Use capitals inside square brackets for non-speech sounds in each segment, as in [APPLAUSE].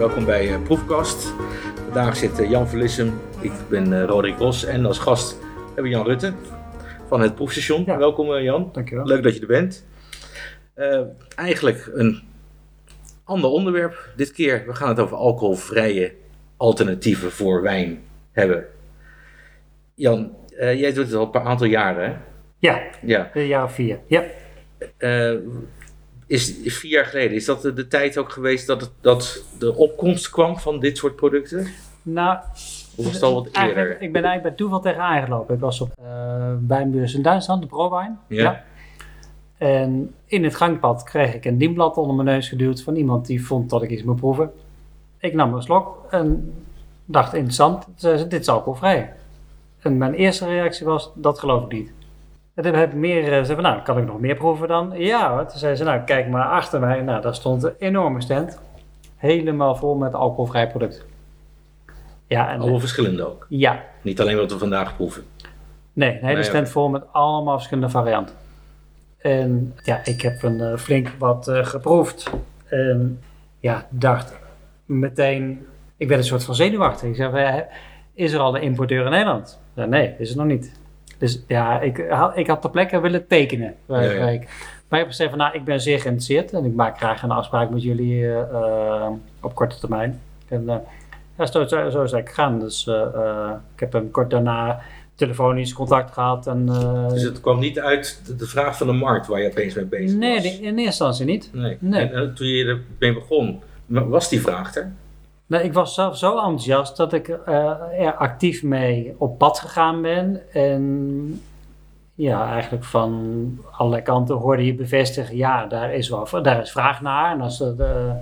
welkom bij uh, Proefkast. Vandaag zit uh, Jan Verlissem, ik ben uh, Roderick Ros en als gast hebben we Jan Rutte van het Proefstation. Ja. Welkom Jan, Dankjewel. leuk dat je er bent. eigenlijk een ander onderwerp dit keer. We gaan het over alcoholvrije alternatieven voor wijn hebben. Jan, jij doet het al een aantal jaren hè? Ja, Ja. een jaar of vier. Ja. Eh, is vier jaar geleden, is dat de, de tijd ook geweest dat, het, dat de opkomst kwam van dit soort producten? Nou, Of was het al wat eerder? ik ben eigenlijk bij toeval tegen aangelopen. Ik was op uh, wijnbeurs in Duitsland, de Prowijn. Ja. En in het gangpad kreeg ik een dienblad onder mijn neus geduwd van iemand die vond dat ik iets moet proeven. Ik nam een slok en dacht interessant, zei ze, dit is alcoholvrij. En mijn eerste reactie was, dat geloof ik niet. En toen heb ik meer, zei van, nou, kan ik nog meer proeven dan? Ja hoor. Toen zei ze, nou, kijk maar achter mij. Nou, daar stond een enorme stand. Helemaal vol met alcoholvrij producten. Ja, en, Allemaal verschillende ook. ja, Niet alleen wat we vandaag proeven. nee, een hele Nee, stand vol met allemaal verschillende varianten. En ja, ik heb een eh, flink wat eh, geproefd. En ja, dacht meteen, ik werd een soort van zenuwachtig. Ik zei, is er al een importeur in Nederland? Nee, is er nog niet. Dus ja, ik, had- ik had ter plekke willen tekenen. Waar, Ja, ja. waar ik, maar ik heb gezegd van, nou, ik ben zeer geïnteresseerd en ik maak graag een afspraak met jullie eh, eh, op korte termijn. En eh, ja, zo, zo, zo is het gegaan. Dus ik heb hem kort daarna telefonisch contact gehad. En, Dus het kwam niet uit de, de vraag van de markt waar je opeens mee bezig nee, was. die- in eerste instantie niet. Nee. Nee. En, toen je ermee begon, wa- was die vraag er? Nee, ik was zelf zo enthousiast dat ik eh, er actief mee op pad gegaan ben. En ja, eigenlijk van allerlei kanten hoorde je bevestigen, ja, daar is, wel, daar is vraag naar. En als dat, eh,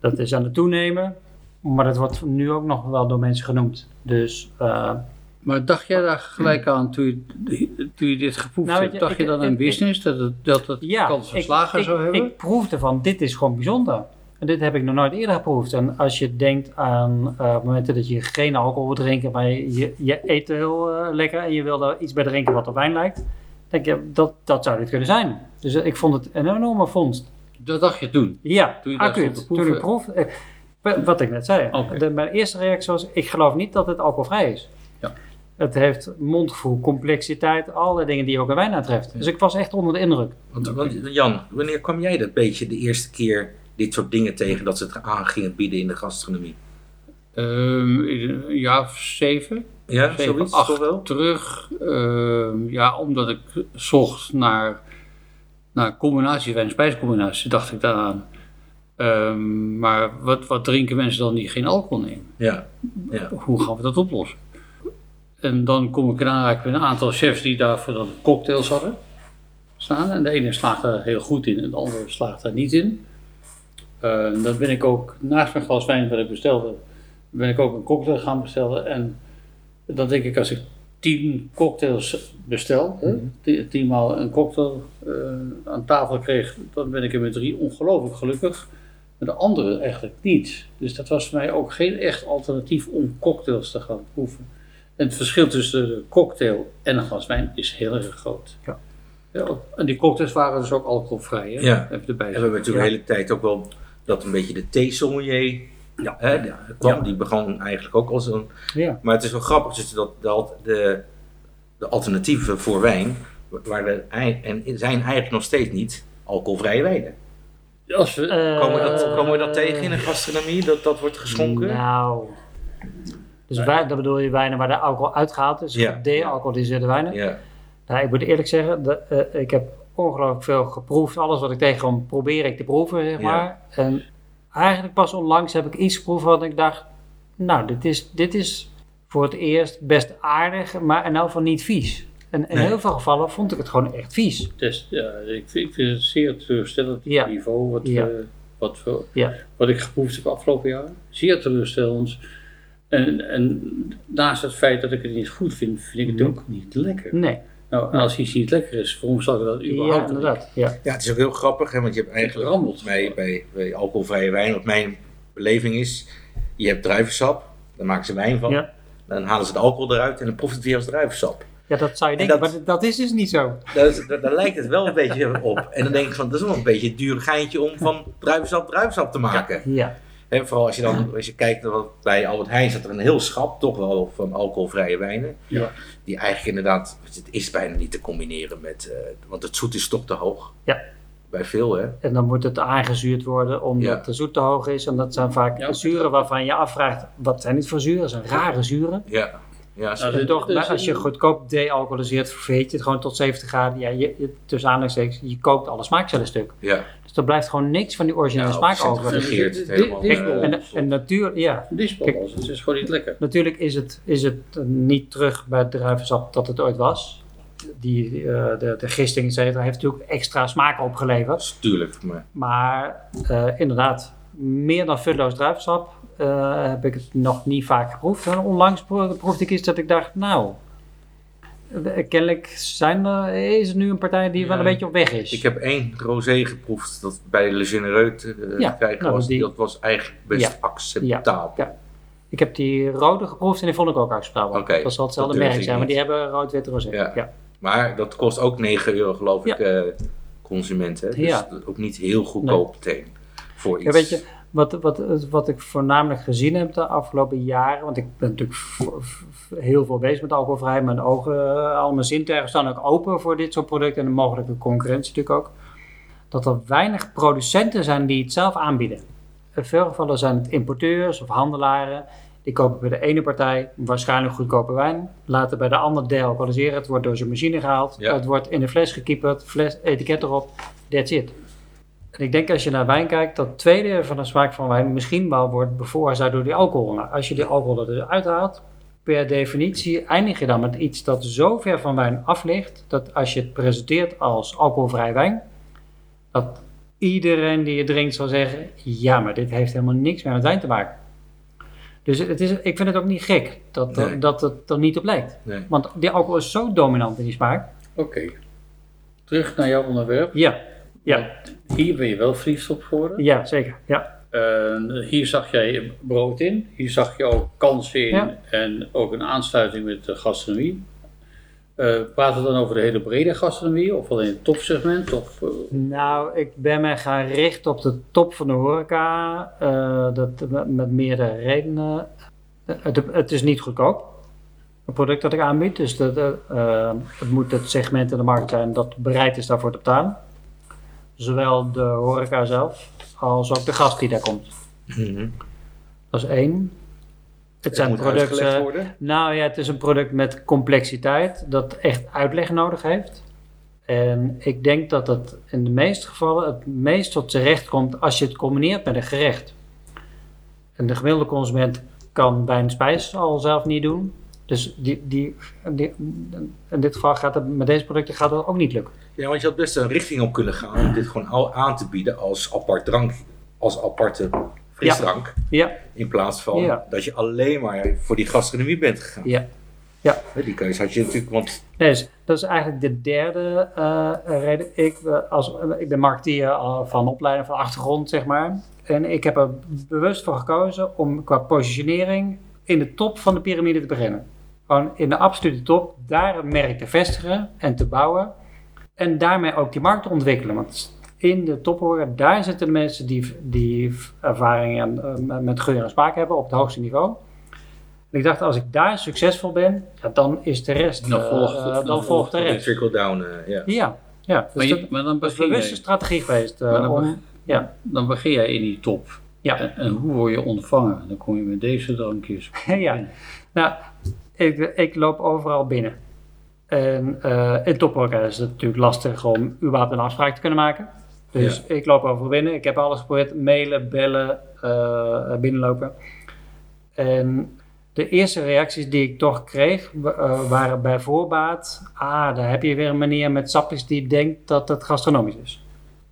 dat is aan het toenemen. Maar dat wordt nu ook nog wel door mensen genoemd. Dus eh, Maar dacht jij daar gelijk aan toen je, toen je dit geproefd Nou, hebt? Dacht je dan aan business, dat het, dat het ja, kans van ik, slagen ik, zou hebben? ik proefde van, dit is gewoon bijzonder. En dit heb ik nog nooit eerder geproefd. En als je denkt aan eh, momenten dat je geen alcohol wil drinken, maar je, je, je eet heel eh, lekker en je wil er iets bij drinken wat op wijn lijkt, denk je, dat, dat zou dit kunnen zijn. Dus eh, ik vond het een enorme vondst. dat dacht je toen? Ja, Toen je acuut. Toen ik eh, wat ik net zei. De, mijn eerste reactie was, ik geloof niet dat het alcoholvrij is. Ja. Het heeft mondgevoel, complexiteit, alle dingen die je ook in wijn aantreft. Dus ik was echt onder de indruk. Want, want Jan, wanneer kwam jij dat beetje de eerste keer dit soort dingen tegen dat ze het aan gingen bieden in de gastronomie? Ehm, een jaar of zeven, Ja, zeven zoiets acht wel? terug. Ehm, ja, omdat ik zocht naar, naar combinatie, wijn-spijscombinatie, dacht ik daaraan. Ehm, maar wat, wat drinken mensen dan die geen alcohol nemen? Ja, ja. hoe gaan we dat oplossen? En dan kom ik in aanraking met een aantal chefs die daarvoor dan cocktails hadden staan. En de ene slaagt daar heel goed in en de andere slaagt daar niet in. Eh, dan ben ik ook, naast mijn glas wijn wat ik bestelde, ben ik ook een cocktail gaan bestellen. En dan denk ik, als ik tien cocktails bestel, hè, ti- tienmaal een cocktail eh, aan tafel kreeg, dan ben ik er met drie ongelooflijk gelukkig. Met de andere eigenlijk niet. Dus dat was voor mij ook geen echt alternatief om cocktails te gaan proeven. En het verschil tussen de cocktail en een glas wijn is heel erg groot. Ja. Ja, en die cocktails waren dus ook alcoholvrij, hè? Ja. Heb je erbij En we hebben natuurlijk Ja. de hele tijd ook wel dat een beetje de theesommelier Ja. hè, die, kwam, Ja. die begon eigenlijk ook als een... Ja. Maar het is wel grappig dus dat de, de, de alternatieven voor wijn, waar de, ei- en zijn eigenlijk nog steeds niet alcoholvrije wijnen. Als we, Komen we dat, Eh, komen we dat tegen in de gastronomie, dat dat wordt geschonken? Nou. Dus wijn, dat bedoel je wijnen waar de alcohol uitgaat. Dus Ja. de-alcoholiseerde wijnen. Ja, Nou, ik moet eerlijk zeggen, de, eh, ik heb ongelooflijk veel geproefd. Alles wat ik tegenkom probeer ik te proeven, zeg Ja. maar. En eigenlijk pas onlangs heb ik iets geproefd wat ik dacht... Nou, dit is, dit is voor het eerst best aardig, maar in elk geval niet vies. En in Nee. heel veel gevallen vond ik het gewoon echt vies. dus, ja, ik, vind, ik vind het zeer teleurstellend, het Ja. niveau wat, Ja. we- wat, Ja. wat ik geproefd heb afgelopen jaar. Zeer teleurstellend. En, en naast het feit dat ik het niet goed vind, vind ik het ook niet lekker. Nee, Nou, en als iets niet lekker is, waarom zal ik dat ja, überhaupt doen? inderdaad. Ja. ja, het is ook heel grappig, hè, want je hebt eigenlijk rammelt. bij, bij, bij alcoholvrije wijn, wat mijn beleving is, je hebt druivensap, daar maken ze wijn van, Ja. dan halen ze de alcohol eruit en dan proeft het weer als druivensap. ja, dat zou je En denken, dat- maar dat is dus niet zo. Daar, is- daar, lijkt het wel een beetje op. En dan denk ik van, dat is wel een beetje het dure geintje om van druivensap druivensap te maken. Ja, Vooral als je dan als je kijkt naar wat bij Albert Heijn zat er een heel schap toch wel van alcoholvrije wijnen. Ja. Die eigenlijk inderdaad, het is bijna niet te combineren met, eh, want het zoet is toch te hoog. Ja. Bij veel hè. En dan moet het aangezuurd worden omdat Ja. de zoet te hoog is. En dat zijn vaak Ja. zuren waarvan je afvraagt, wat zijn dit voor zuren? Dat zijn rare zuren. Ja. Ja, zo- Nou, En dit- toch, is als je goedkoop dealcoholiseert, verveet je het gewoon tot 70 graden. Ja, je, je, tussen aanhalingstekens, je koopt alle smaakcellen stuk. ja. Dus er blijft gewoon niks van die originele Ja, smaak over. helemaal. eh, En, en natuur, ja, Disbalans, het is gewoon niet lekker. natuurlijk is het, is het niet terug bij het druivensap dat het ooit was. Die, eh, de, de gisting, et cetera, heeft natuurlijk extra smaak opgeleverd. Tuurlijk, maar Maar eh, inderdaad, meer dan vulloos druivensap eh, heb ik het nog niet vaak geproefd. En onlangs pro- proefde ik iets dat ik dacht, nou, eh, kennelijk zijn er, is er nu een partij die wel een beetje op weg is. ik heb één rosé geproefd dat bij Le Genereux te eh, Ja, krijgen nou, was. die- Dat was eigenlijk best Ja. acceptabel. Ik heb die rode geproefd en die vond ik ook acceptabel. Dat zal hetzelfde merk zijn, maar die hebben rood-wit rosé. Ja. Maar dat kost ook 9 euro geloof ik eh consumenten. Dus ook niet heel goedkoop meteen voor iets. Ja, weet je, wat, wat, wat ik voornamelijk gezien heb de afgelopen jaren, want ik ben natuurlijk heel veel bezig met alcoholvrij, mijn ogen, eh, al mijn zintuigen staan ook open voor dit soort producten en de mogelijke concurrentie natuurlijk ook, dat er weinig producenten zijn die het zelf aanbieden. In veel gevallen zijn het importeurs of handelaren, die kopen bij de ene partij waarschijnlijk goedkope wijn, laten bij de andere dealcoholiseren, het wordt door zijn machine gehaald, Ja. het wordt in een fles gekieperd, fles, etiket erop, that's it. En ik denk als je naar wijn kijkt, dat twee derde van de smaak van wijn misschien wel wordt bevoorzaakt door die alcohol. Nou, als je die alcohol er dus uithaalt, per definitie eindig je dan met iets dat zo ver van wijn af ligt, dat als je het presenteert als alcoholvrij wijn, dat iedereen die het drinkt zal zeggen, ja, maar dit heeft helemaal niks meer met wijn te maken. Dus het is, ik vind het ook niet gek dat, Nee. dat het er niet op lijkt. Nee. Want die alcohol is zo dominant in die smaak. Oké. Terug naar jouw onderwerp. Ja, ja, Hier ben je wel verliefd op geworden. ja zeker. Ja. Hier zag jij brood in. Hier zag je ook kansen in. Ja. En ook een aansluiting met de gastronomie. Eh praten we dan over de hele brede gastronomie? Of alleen het topsegment? Of, eh, Nou, ik ben me gaan richten op de top van de horeca. eh, dat, met, met meerdere redenen. Het, het is niet goedkoop, het product dat ik aanbied. Dus dat, het moet het segment in de markt zijn dat bereid is daarvoor te betalen. Zowel de horeca zelf, als ook de gast die daar komt. Mhm. Dat is één. Het zijn moet producten... Nou ja, het is een product met complexiteit dat echt uitleg nodig heeft. En ik denk dat het in de meeste gevallen het meest tot zijn recht komt als je het combineert met een gerecht. En de gemiddelde consument kan wijn spijs al zelf niet doen. Dus die, die, die, in dit geval gaat het met deze producten gaat dat ook niet lukken. Ja, want je had best een richting op kunnen gaan om dit gewoon al aan te bieden als apart drank, als aparte frisdrank. Ja, In plaats van Ja. dat je alleen maar voor die gastronomie bent gegaan. ja. Hè, Die keuze had je natuurlijk, want Nee, dus dat is eigenlijk de derde eh, reden. Ik, eh, als, ik ben marketeer eh, van opleiding, van achtergrond, zeg maar. En ik heb er bewust voor gekozen om qua positionering in de top van de piramide te beginnen. Gewoon in de absolute top, daar een merk te vestigen en te bouwen. En daarmee ook die markt te ontwikkelen. Want in de tophoren, daar zitten de mensen die, die ervaring en, eh, met- geur en smaak hebben op het hoogste niveau. En ik dacht, als ik daar succesvol ben, ja, dan is de rest. Dan eh, volgt- eh, dan dan volgt volgt de rest. trickle down, eh, ja. Ja, maar, Dus je- dat, maar dan, dat is een begin strategie geweest. eh, dan om, ja, dan begin jij in die top. ja. En, en hoe word je ontvangen? Dan kom je met deze drankjes. [LAUGHS] ja. Nou, ik, ik loop overal binnen. En uh, in tophoreca is het natuurlijk lastig om überhaupt een afspraak te kunnen maken. Dus ik loop overal binnen. Ik heb alles geprobeerd. Mailen, bellen, eh, binnenlopen. En de eerste reacties die ik toch kreeg uh, waren bij voorbaat... Ah, daar heb je weer een manier met sapjes die denkt dat het gastronomisch is.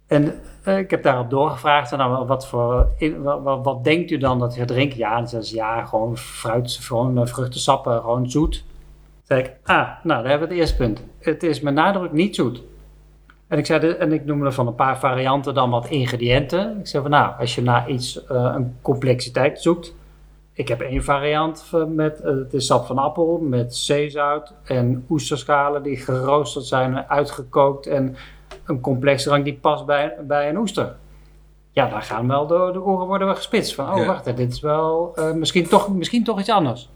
En uh, ik heb daarop doorgevraagd, nou, wat, voor, in, wat, wat, wat, denkt u dan dat je drinkt? Ja, dan zei ze, ja, gewoon fruit, gewoon vruchtensappen, gewoon zoet. Zei ik, ah, nou, daar hebben we het eerste punt. Het is met nadruk niet zoet. En ik, zei, en ik noemde van een paar varianten dan wat ingrediënten. Ik zei van, nou, als je naar iets, uh, een complexiteit zoekt. Ik heb één variant met, uh, het is sap van appel met zeezout en oesterschalen die geroosterd zijn, uitgekookt en een complex drank die past bij, bij een oester. ja, daar gaan wel de, de oren worden wel gespitst. Van, oh Ja. wacht, dit is wel eh, misschien, toch, misschien toch iets anders.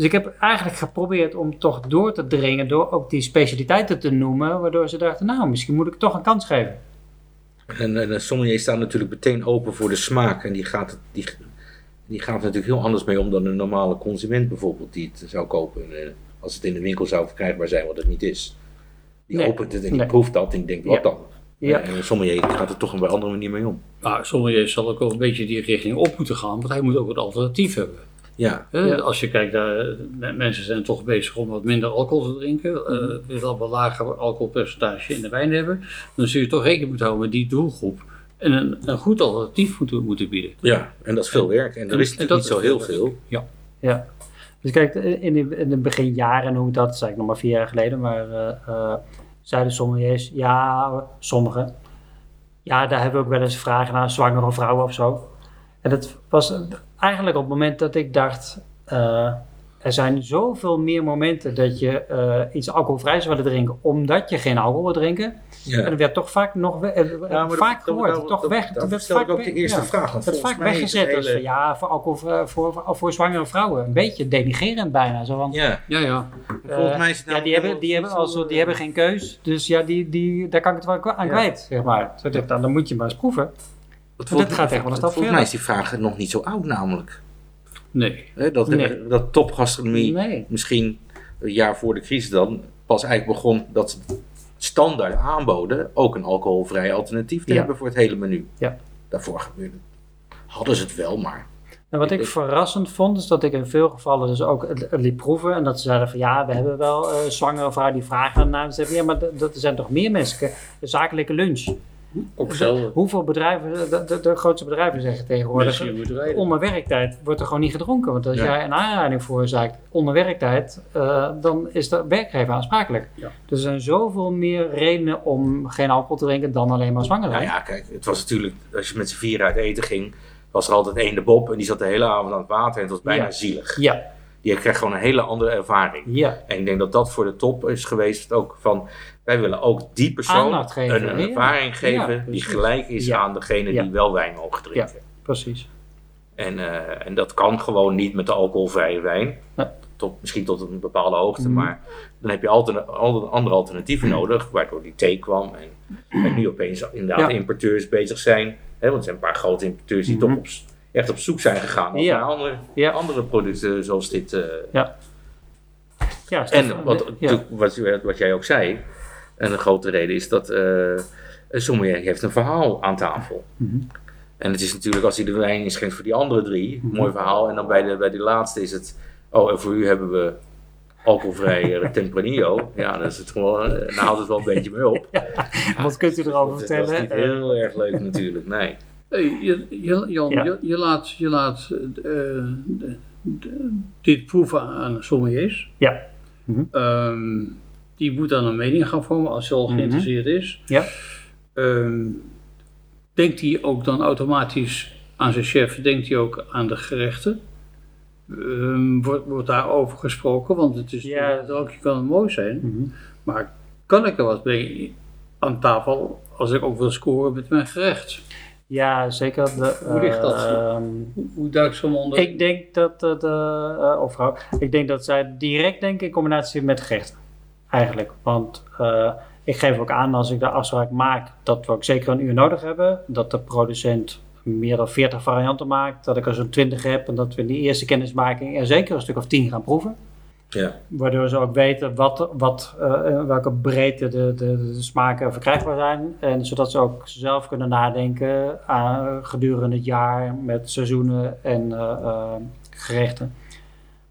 Dus ik heb eigenlijk geprobeerd om toch door te dringen door ook die specialiteiten te noemen, waardoor ze dachten, nou, misschien moet ik het toch een kans geven. En, en de sommelier staat natuurlijk meteen open voor de smaak. En die gaat, het- die, die gaat er natuurlijk heel anders mee om dan een normale consument bijvoorbeeld die het zou kopen. En, eh, als het in de winkel zou verkrijgbaar zijn wat het niet is. Die Nee. opent het en die Nee. proeft dat en die denkt, wat Ja. dan? Ja. En een sommelier gaat er toch op een andere manier mee om. Maar sommige zal ook wel een beetje die richting op moeten gaan, want hij moet ook een alternatief hebben. Ja, Ja. Als je kijkt, daar, me- mensen zijn toch bezig om wat minder alcohol te drinken, Mhm. eh wil al wat lager alcoholpercentage in de wijn hebben, dan zul je toch rekening moeten houden met die doelgroep en een, een goed alternatief moeten, moeten bieden. ja, en dat is veel werk. En er En- is en natuurlijk dat niet zo is heel veel veel. Ja. Dus kijk, in de, in de beginjaren, hoe dat, zei ik nog maar vier jaar geleden, maar eh, eh, zeiden sommeliers, ja, sommigen, ja, daar hebben we ook wel eens vragen naar zwangere vrouwen of zo. En dat was eigenlijk op het moment dat ik dacht, eh, er zijn zoveel meer momenten dat je eh, iets alcoholvrij zou willen drinken, omdat je geen alcohol wil drinken. Ja. En dat werd toch vaak nog we- eh, Ja, vaak dat- gehoord, dat- toch dat- weg. dat werd vaak ook de eerste ja. vraag. Want werd volgens vaak weggezet als van ja, voor, alcohol, voor, voor, voor zwangere vrouwen. Een beetje denigerend bijna. Zo van, Ja, Ja, ja. volgens mij is het ja, die, hebben, die, hebben also, die hebben geen keus. Dus ja, die, die, daar kan ik het wel aan Ja. kwijt, zeg maar. Zo dan moet je maar eens proeven. Volgens- gaat echt wel een stap Volgens mij is verder. die vraag nog niet zo oud namelijk. Nee. Dat, Nee. dat topgastronomie Nee. misschien een jaar voor de crisis dan pas eigenlijk begon dat ze standaard aanboden ook een alcoholvrij alternatief te Ja. hebben voor het hele menu. Ja. Daarvoor gebeurde hadden ze het wel, maar En wat ik Ik- verrassend vond, is dat ik in veel gevallen dus ook het, het liet proeven. En dat ze zeiden van ja, we hebben wel eh zwangere vrouwen die vragen. Ze zeggen ja, maar dat er zijn toch meer mensen. Zakelijke lunch. Ook zelden. Hoeveel bedrijven, de, de, de grootste bedrijven zeggen tegenwoordig. Onder werktijd wordt er gewoon niet gedronken. Want als Ja. jij een aanrijding veroorzaakt onder werktijd, eh, dan is de werkgever aansprakelijk. Ja. Dus er zijn zoveel meer redenen om geen alcohol te drinken dan alleen maar zwanger nou zijn. ja, kijk, het was natuurlijk, als je met z'n vier uit eten ging, was er altijd één de Bob en die zat de hele avond aan het water en het was bijna Ja. zielig. Ja, Die kreeg gewoon een hele andere ervaring. ja, En ik denk dat dat voor de top is geweest ook van, wij willen ook die persoon geven, een, een ja. ervaring geven Ja, die gelijk is Ja. aan degene Ja. die wel wijn mogen drinken. precies. En, eh, en dat kan gewoon niet met de alcoholvrije wijn. Tot, misschien tot een bepaalde hoogte, Mhm. maar dan heb je altijd altijd andere alternatieven nodig, waardoor die thee kwam. En, en nu opeens inderdaad Ja. importeurs bezig zijn. Hè, want er zijn een paar grote importeurs die Mhm. toch op, echt op zoek zijn gegaan naar Ja. andere, Ja. andere producten zoals dit. eh. Ja, Stefan, En wat, ja. wat, wat jij ook zei, en een grote reden is dat eh een sommelier heeft een verhaal aan tafel. Mhm. En het is natuurlijk als hij de wijn inschenkt voor die andere drie, Mhm. mooi verhaal. En dan bij de, bij die laatste is het, oh en voor u hebben we alcoholvrij eh, [LAUGHS] Tempranillo. Ja, dan, is het gewoon, eh, dan houdt het wel een beetje mee op. [LAUGHS] Wat kunt u erover Dat- vertellen? Dat is niet heel erg leuk natuurlijk, nee. Hey, je, je, Jan, Ja. je, je laat, je laat eh, de- de- dit proeven aan sommeliers. Ja. Ehm, die moet dan een mening gaan vormen als hij al Mhm. geïnteresseerd is. Ja. Ehm, denkt hij ook dan automatisch aan zijn chef, denkt hij ook aan de gerechten? Ehm, wordt, wordt daarover gesproken? Want het is Ja. het kan mooi zijn, mhm. maar kan ik er wat mee aan tafel als ik ook wil scoren met mijn gerecht? Ja, zeker. De, Hoe ligt dat? ehm, Hoe, duikt zo'n onder? ik denk dat de, de eh, of vrouw, ik denk dat zij direct denken in combinatie met gerechten. Eigenlijk. Want eh, ik geef ook aan als ik de afspraak maak dat we ook zeker een uur nodig hebben. Dat de producent meer dan 40 varianten maakt. Dat ik er zo'n 20 heb. En dat we in die eerste kennismaking er zeker een stuk of 10 gaan proeven. Ja. Waardoor ze ook weten wat, wat, eh, welke breedte de, de, de smaken verkrijgbaar zijn. En zodat ze ook zelf kunnen nadenken aan, gedurende het jaar met seizoenen en eh, eh, gerechten.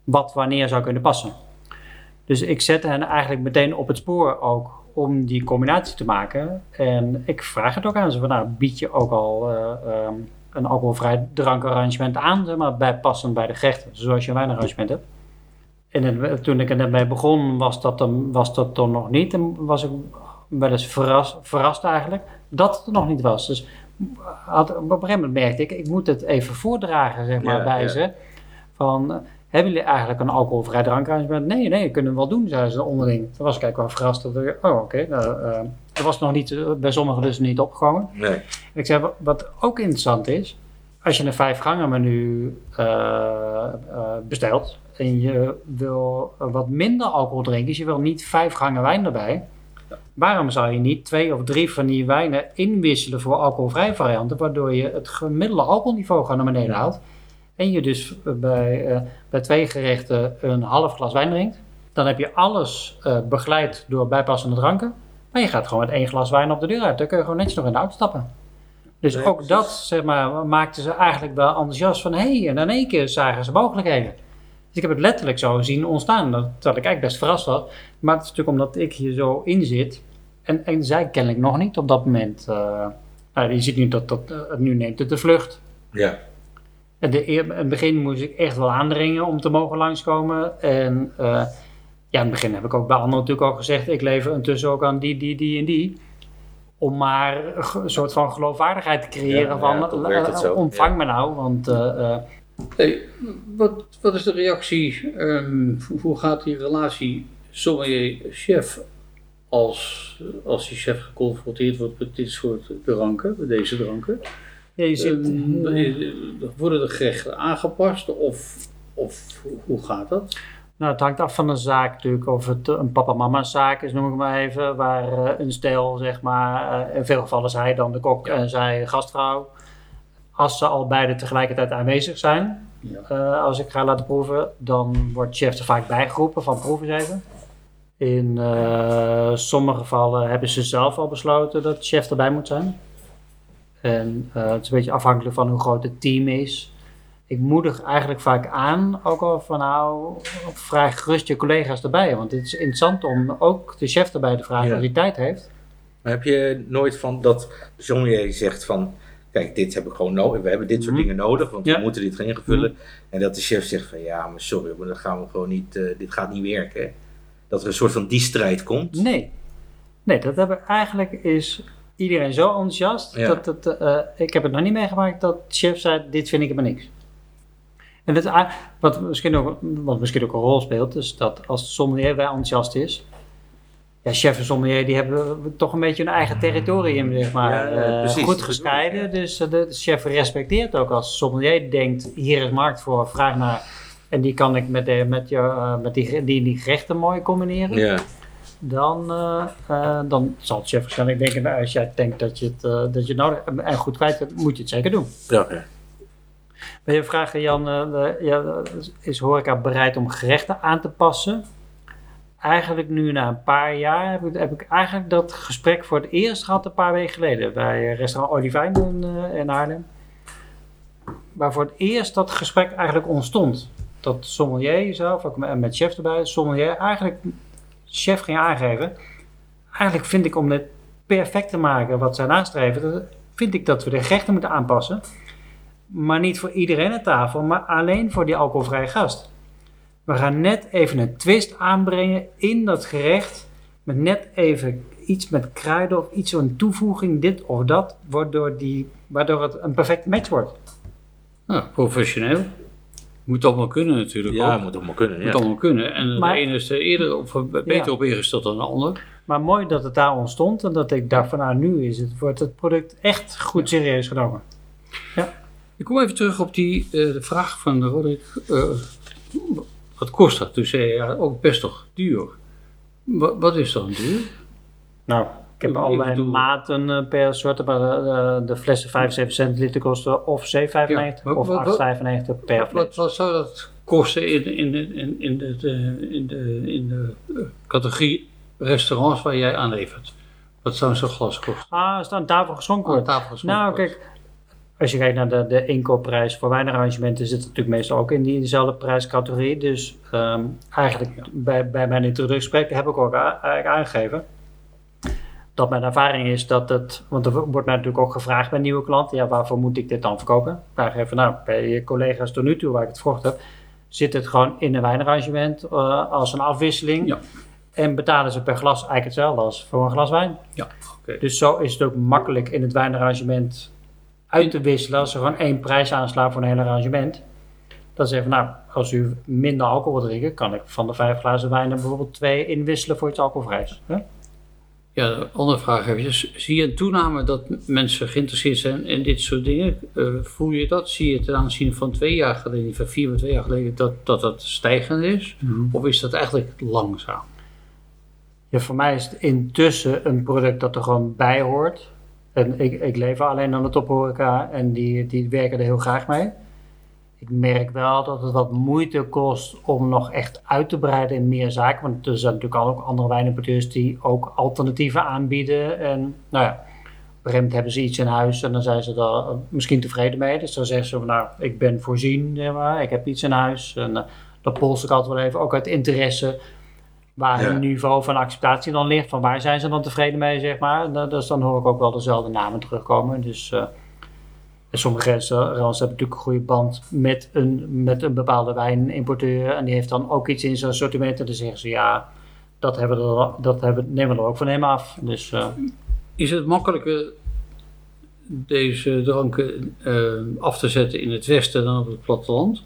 Wat wanneer zou kunnen passen. Dus ik zet hen eigenlijk meteen op het spoor ook om die combinatie te maken. En ik vraag het ook aan ze van nou bied je ook al eh, ehm, een alcoholvrij drankarrangement aan, zeg maar, bij passend bij de gerechten. Zoals je een wijnarrangement hebt. En het- toen ik er net mee begon, was dat, dan, was dat dan nog niet. En was ik wel eens verras, verrast eigenlijk dat het er nog niet was. Dus had, op een gegeven moment merkte ik, ik moet het even voordragen zeg maar, Ja, bij ja. ze. Van, hebben jullie eigenlijk een alcoholvrij drankarrangement? Nee, nee, kunnen we wel doen, zeiden ze onderling. Toen was ik eigenlijk wel verrast. Dat ik, oh, oké. nou, eh, Dat was nog niet, eh, bij sommigen dus niet opgekomen. Nee. En ik zei, wat- ook interessant is, als je een vijf gangen menu eh, eh, bestelt en je wil eh, wat minder alcohol drinken, dus je wil niet vijf gangen wijn erbij, waarom zou je niet twee of drie van die wijnen inwisselen voor alcoholvrije varianten, waardoor je het gemiddelde alcoholniveau gewoon naar beneden haalt en je dus bij, eh, bij twee gerechten een half glas wijn drinkt, dan heb je alles eh, begeleid door bijpassende dranken, maar je gaat gewoon met één glas wijn op de deur uit, dan kun je gewoon netjes nog in de auto stappen. Dus Nee, ook precies. dat, zeg maar, maakte ze eigenlijk wel enthousiast van, hé, hey, en in één keer zagen ze mogelijkheden. Dus ik heb het letterlijk zo zien ontstaan, dat, dat ik eigenlijk best verrast was. Maar het is natuurlijk omdat ik hier zo in zit, en, en zij kennelijk nog niet op dat moment. eh, nou, je ziet nu dat, dat eh, nu neemt het de vlucht. Ja. En de, eer- in het begin moest ik echt wel aandringen om te mogen langskomen. En eh, ja, in het begin heb ik ook bij anderen natuurlijk al gezegd, ik lever intussen ook aan die, die, die en die. Om maar een soort van geloofwaardigheid te creëren Ja, van, ja, eh, zo, ontvang ja. me nou. Want eh, eh, Hey, wat, wat is de reactie? ehm, hoe- hoe gaat die relatie sommelier-chef als, als die chef geconfronteerd wordt met dit soort dranken, met deze dranken? Ja, je ziet, Ehm, eh, eh, worden de gerechten aangepast of, of hoe- gaat dat? Nou, het hangt af van de zaak natuurlijk. Of het een papa-mama zaak is, noem ik maar even. Waar eh, een stel, zeg maar, eh, in veel gevallen is hij dan de kok en zij gastvrouw. Als ze al beide tegelijkertijd aanwezig zijn, Ja. eh, als ik ga laten proeven, dan wordt chef er vaak bijgeroepen van proef eens even. In eh, sommige gevallen hebben ze zelf al besloten dat chef erbij moet zijn. En eh, het is een beetje afhankelijk van hoe groot het team is. Ik moedig eigenlijk vaak aan, ook al van nou, vraag gerust je collega's erbij. Want het is interessant om ook de chef erbij te vragen Ja. als hij tijd heeft. Maar heb je nooit van dat sommelier zegt van... Kijk, dit heb ik gewoon nodig. We hebben dit soort Mhm. dingen nodig, want Ja. we moeten dit gaan invullen. En dat de chef zegt van ja, maar sorry, maar dat gaan we gewoon niet, eh, dit gaat niet werken. Dat er een soort van die strijd komt. Nee. Nee, dat hebben eigenlijk is iedereen zo enthousiast. Ja. Dat het, eh, ik heb het nog niet meegemaakt dat chef zei, dit vind ik helemaal niks. En dat, a- wat, misschien ook, wat misschien ook een rol speelt, is dat als de sommelier wel enthousiast is, ja, chef en sommelier die hebben toch een beetje hun eigen territorium, zeg maar, Ja, eh, precies. goed gescheiden. Dus eh, de chef respecteert ook als sommelier denkt, hier is markt voor, vraag naar. En die kan ik met, de, met, je, eh, met die, die, die gerechten mooi combineren Ja, dan, eh, eh, dan zal de chef waarschijnlijk denken, nou, als jij denkt dat je het, eh, dat je het nodig hebt en goed kwijt hebt, moet je het zeker doen. ja. ja. Wil je vragen, Jan, eh, de- ja, is horeca bereid om gerechten aan te passen? Eigenlijk nu na een paar jaar heb ik, heb ik eigenlijk dat gesprek voor het eerst gehad een paar weken geleden bij restaurant Olivijn in, eh, in Haarlem. Waar voor het eerst dat gesprek eigenlijk ontstond. Dat sommelier zelf, ook met, met chef erbij, sommelier eigenlijk chef ging aangeven. Eigenlijk vind ik om dit perfect te maken wat zij nastreven, vind ik dat we de gerechten moeten aanpassen. Maar niet voor iedereen aan tafel, maar alleen voor die alcoholvrije gast. We gaan net even een twist aanbrengen in dat gerecht. Met net even iets met kruiden of iets, een toevoeging, dit of dat. Waardoor, die, waardoor het een perfecte match wordt. Nou, professioneel. Moet allemaal kunnen natuurlijk Ja, ook. moet allemaal kunnen. Moet Ja. allemaal kunnen. En Maar- de ene is er eerder of beter Ja. op ingesteld dan de ander. Maar mooi dat het daar ontstond en dat ik dacht van nou nu is het, wordt het product echt goed serieus genomen. Ik kom even terug op die eh, de vraag van Roderick. eh, wat kost dat? Toen zei je ja, ook best toch duur. Wa- wat is dan duur? Nou, ik heb allerlei bedoel- maten eh, per soort, maar de, de flessen 75 centiliter kosten of 7,95 Ja, of wat- wat- 8,95 per fles. wat, wat zou dat kosten in, in, de- in, in, de, in, de, in de eh, categorie restaurants waar jij aanlevert? Wat zou zo'n glas kosten? Ah, het aan tafel geschonken Aan wordt. tafel geschonken Nou, kijk, als je kijkt naar de, de inkoopprijs voor wijnarrangementen, zit het natuurlijk meestal ook in die, dezelfde prijscategorie. Dus ehm, eigenlijk bij, bij mijn introductiegesprek heb ik ook aangegeven dat mijn ervaring is dat het, want er wordt mij natuurlijk ook gevraagd bij nieuwe klanten, ja, waarvoor moet ik dit dan verkopen? Ik vraag even, nou, bij je collega's tot nu toe waar ik het verkocht heb, zit het gewoon in een wijnarrangement eh, als een afwisseling. Ja. En betalen ze per glas eigenlijk hetzelfde als voor een glas wijn. Ja, oké. Dus zo is het ook makkelijk in het wijnarrangement uit te wisselen als er gewoon één prijs aanslaat voor een hele arrangement. Dan zeggen we, nou, als u minder alcohol wil drinken, kan ik van de vijf glazen wijn er bijvoorbeeld twee inwisselen voor iets alcoholvrijs. Hè? Ja, de andere vraag eventjes. Zie je een toename dat mensen geïnteresseerd zijn in dit soort dingen? Eh, voel je dat? Zie je ten aanzien van twee jaar geleden, van vier of twee jaar geleden, dat dat, dat stijgend is? Of is dat eigenlijk langzaam? Ja, voor mij is het intussen een product dat er gewoon bij hoort. En ik, ik lever alleen aan de tophoreca en die, die werken er heel graag mee. Ik merk wel dat het wat moeite kost om nog echt uit te breiden in meer zaken. Want er zijn natuurlijk ook andere wijnimporteurs die ook alternatieven aanbieden. En nou ja, moment hebben ze iets in huis en dan zijn ze er misschien tevreden mee. Dus dan zeggen ze van nou, ik ben voorzien, zeg maar, ik heb iets in huis. En uh, dat polst ik altijd wel even, ook uit interesse waar Ja. hun niveau van acceptatie dan ligt. Van waar zijn ze dan tevreden mee, zeg maar. Da- Dus dan hoor ik ook wel dezelfde namen terugkomen. Dus eh, en sommige restaurants hebben natuurlijk een goede band met een, met een bepaalde wijnimporteur. En die heeft dan ook iets in zijn assortiment. En dan zeggen ze ja, dat, hebben we dat hebben, nemen we er ook van hem af. Dus eh, Is het makkelijker deze dranken eh, af te zetten in het westen dan op het platteland?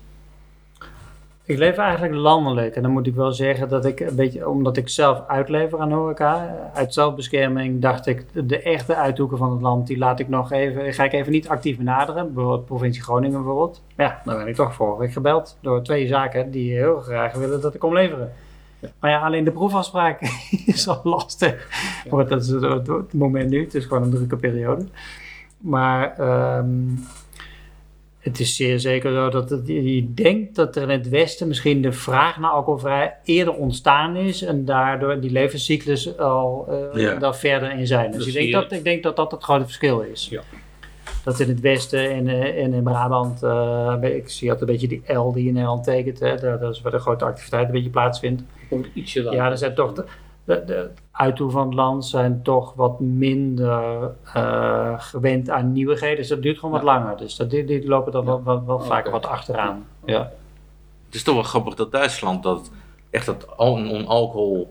Ik leef eigenlijk landelijk. En dan moet ik wel zeggen dat ik een beetje, omdat ik zelf uitlever aan horeca, uit zelfbescherming dacht ik, de echte uithoeken van het land, die laat ik nog even, ga ik even niet actief benaderen. Bijvoorbeeld provincie Groningen bijvoorbeeld. Ja, daar ben ik toch vorige week gebeld door twee zaken die heel graag willen dat ik kom leveren. Maar ja, alleen de proefafspraak [LAUGHS] is al lastig. Want dat is het, moment nu. Het is gewoon een drukke periode. Maar ehm, het is zeer zeker zo dat het, je denkt dat er in het Westen misschien de vraag naar alcoholvrij eerder ontstaan is. En daardoor die levenscyclus al eh Ja. daar verder in zijn. Dus ik denk, dat, ik denk dat dat het grote verschil is. Ja. Dat in het Westen en, eh, en in Brabant, eh, ik zie altijd een beetje die L die in Nederland tekent. Hè, daar- dat is waar de grote activiteit een beetje plaatsvindt. Ietsje later? Ja, er zijn toch de, de, van het land zijn toch wat minder eh, gewend aan nieuwigheden. Dus dat duurt gewoon wat langer. Dus dat, die, die lopen dan wel, wel, wel Oké. vaker wat achteraan. Ja. Het is toch wel grappig dat Duitsland dat echt dat al- non-alcohol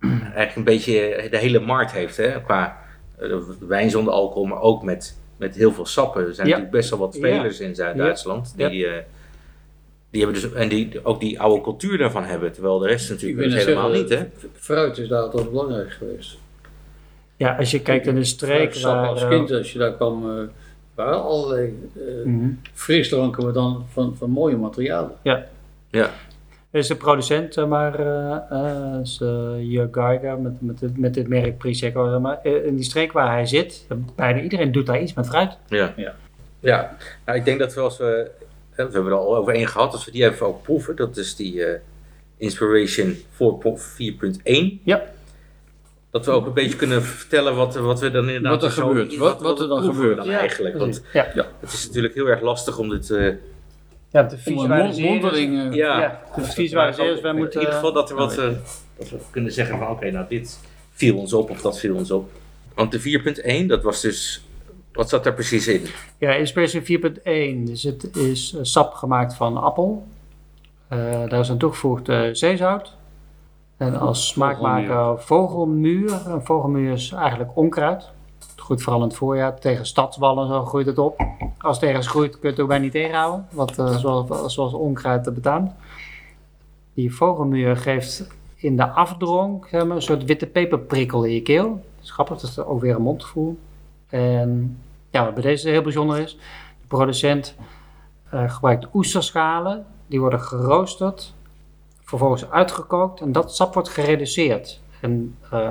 eigenlijk een beetje de hele markt heeft. Hè? Qua eh, wijn zonder alcohol, maar ook met, met heel veel sappen. Er zijn Ja. natuurlijk best wel wat spelers in Zuid-Duitsland. Ja. Die, eh, die hebben dus, en die ook die oude cultuur daarvan hebben. Terwijl de rest natuurlijk helemaal zeggen, niet. Hè? Fruit is daar altijd belangrijk geweest. ja, als je kijkt in een streek waar... als eh, kind, als je daar kwam, eh waren allerlei eh mhm. frisdranken, maar dan van, van mooie materialen. Ja. Er is een producent, maar, eh eh, is, Jörg Geiger met, met, dit- met dit merk Prosecco. zeg maar. In die streek waar hij zit, bijna iedereen doet daar iets met fruit. Ja. Ja. ja. Nou, ik denk dat we als we, we hebben er al over één gehad, als we die even ook proeven, dat is die eh, Inspiration 4.1. Ja. Dat we ook een beetje kunnen vertellen wat, wat we dan inderdaad Wat er zo- gebeurt, wat- wat er dan gebeurt. Dan eigenlijk. Want Ja, het is natuurlijk heel erg lastig om dit. eh, ja te visualiseren. eh, ja, Ja, te visualiseren. Dus wij in moeten... ieder geval dat, er wat, eh, dat we kunnen zeggen van oké, nou dit viel ons op of dat viel ons op. Want de 4.1, dat was dus. Wat zat daar precies in? Ja, Inspiration 4.1. Dus het is eh, sap gemaakt van appel. Eh, daar is aan toegevoegd eh, zeezout. En als smaakmaker vogelmuur. Een vogelmuur is eigenlijk onkruid. Goed vooral in het voorjaar. Tegen stadswallen en zo groeit het op. Als het ergens groeit kun je het ook bijna niet tegenhouden. Wat eh, zoals, zoals onkruid dat betaamt. Die vogelmuur geeft in de afdronk zeg maar, een soort witte peperprikkel in je keel. Dat is grappig, dat is ook weer een mondgevoel. En ja, wat bij deze heel bijzonder is, de producent eh, gebruikt oesterschalen, die worden geroosterd, vervolgens uitgekookt en dat sap wordt gereduceerd. En eh,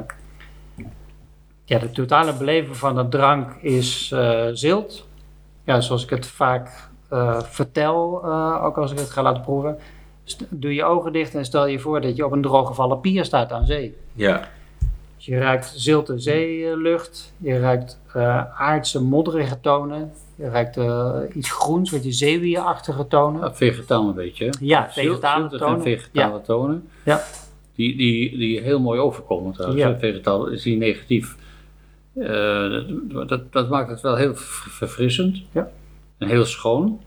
ja, de totale beleving van de drank is eh, zilt. Ja, zoals ik het vaak vertel, ook als ik het ga laten proeven. Doe je ogen dicht en stel je voor dat je op een drooggevallen pier staat aan zee. Ja, Dus je ruikt zilte zeelucht, je ruikt eh, aardse modderige tonen, je ruikt eh, iets groens, wat je zeewierachtige tonen. Ja, vegetaal een beetje. Ja, vegetale ziltige tonen. en vegetale tonen. Ja. Die, die, die heel mooi overkomen trouwens. Ja. Vegetaal is die negatief. Eh, dat, dat maakt het wel heel ver- verfrissend. Ja. En heel schoon.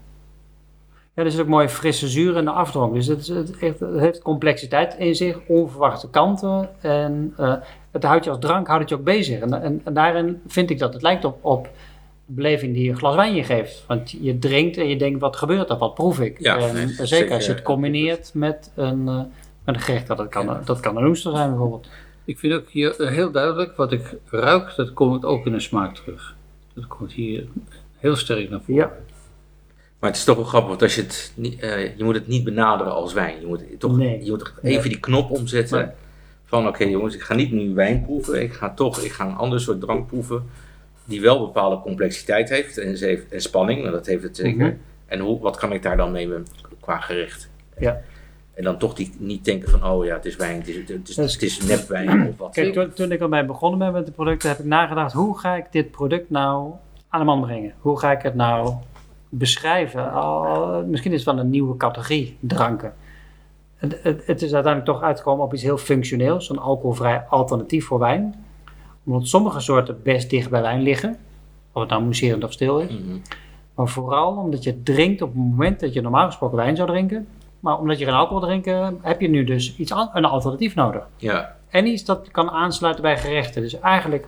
Ja, er zit ook mooi frisse zuur in de afdronk. Dus het, is- het, heeft, het heeft complexiteit in zich, onverwachte kanten. En eh, het houdt je als drank houdt het je ook bezig. En, en, en daarin vind ik dat het lijkt op, op de beleving die je een glas wijn je geeft. Want je drinkt en je denkt, wat gebeurt er? Wat proef ik? Ja, en, nee, zeker, zeker, als je het combineert met een, eh, met een gerecht. Dat kan, dat kan een oester zijn bijvoorbeeld. Ik vind ook hier eh, heel duidelijk, wat ik ruik, dat komt ook in de smaak terug. Dat komt hier heel sterk naar voren. Ja. Maar het is toch wel grappig, want als je het niet, eh, je moet het niet benaderen als wijn. Je moet toch Nee. je moet toch even die knop omzetten. Van oké jongens, ik ga niet nu wijn proeven. Ik ga toch ik ga een ander soort drank proeven. Die wel bepaalde complexiteit heeft en, ze heeft, en spanning. Nou, dat heeft het zeker. Mhm. En hoe, wat kan ik daar dan mee qua gerecht? Ja. En dan toch die, niet denken van, oh ja, het is wijn, het is, het is, het is nepwijn of wat. Kijk, toen, toen ik ermee begonnen ben met de producten, heb ik nagedacht, hoe ga ik dit product nou aan de man brengen? Hoe ga ik het nou beschrijven? Al, misschien is het wel een nieuwe categorie dranken. Het, het, het is uiteindelijk toch uitgekomen op iets heel functioneels, een alcoholvrij alternatief voor wijn. Omdat sommige soorten best dicht bij wijn liggen, of het nou mousserend of stil is. Mhm. Maar vooral omdat je drinkt op het moment dat je normaal gesproken wijn zou drinken. Maar omdat je geen alcohol drinken, heb je nu dus iets een alternatief nodig. Ja, En iets dat kan aansluiten bij gerechten. Dus eigenlijk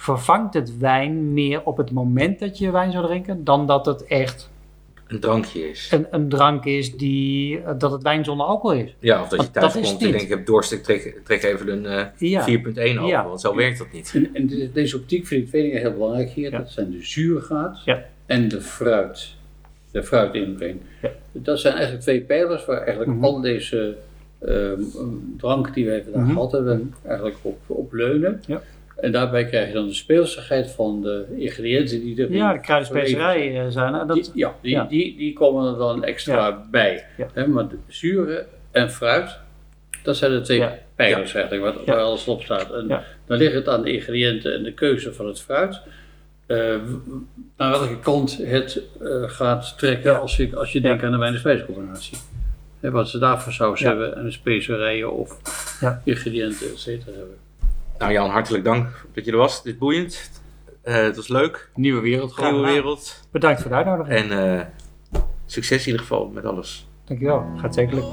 vervangt het wijn meer op het moment dat je wijn zou drinken, dan dat het echt een drankje is. een, een drank is die, eh, dat het wijn zonder alcohol is. Ja, of dat je thuis dat is komt en niet. denkt, ik heb dorst, ik trek, trek even een eh, Ja. 4.1 open, Ja. want zo werkt dat niet. En, en de- deze optiek vind ik twee dingen heel belangrijk hier. Ja. Dat zijn de zuurgraad Ja. en de fruit. De fruitinbreng. Ja. Dat zijn eigenlijk twee pijlers waar eigenlijk Mhm. al deze ehm, drank die wij vandaag Mhm. gehad hebben, eigenlijk op, op leunen. En daarbij krijg je dan de speelsigheid van de ingrediënten die er Ja, de kruidenspecerijen eh, zijn. eh, Die, Dat, ja, die, ja. Die, die komen er dan extra bij. Ja. Hè, maar de zuren en fruit, dat zijn de twee pijlers eigenlijk, wat, waar alles op staat. En dan ligt het aan de ingrediënten en de keuze van het fruit. w- naar welke kant het eh, gaat trekken als je, als je denkt aan de wijn-en-spijscombinatie. Hè, wat ze daarvoor saus Ja. hebben en specerijen of Ja. ingrediënten, et cetera hebben. Nou Jan, hartelijk dank dat je er was. Dit is boeiend. Eh, het was leuk. Nieuwe wereld Graag Nieuwe wereld. bedankt voor de uitnodiging. En eh, succes in ieder geval met alles. Dankjewel. Gaat zeker lukken.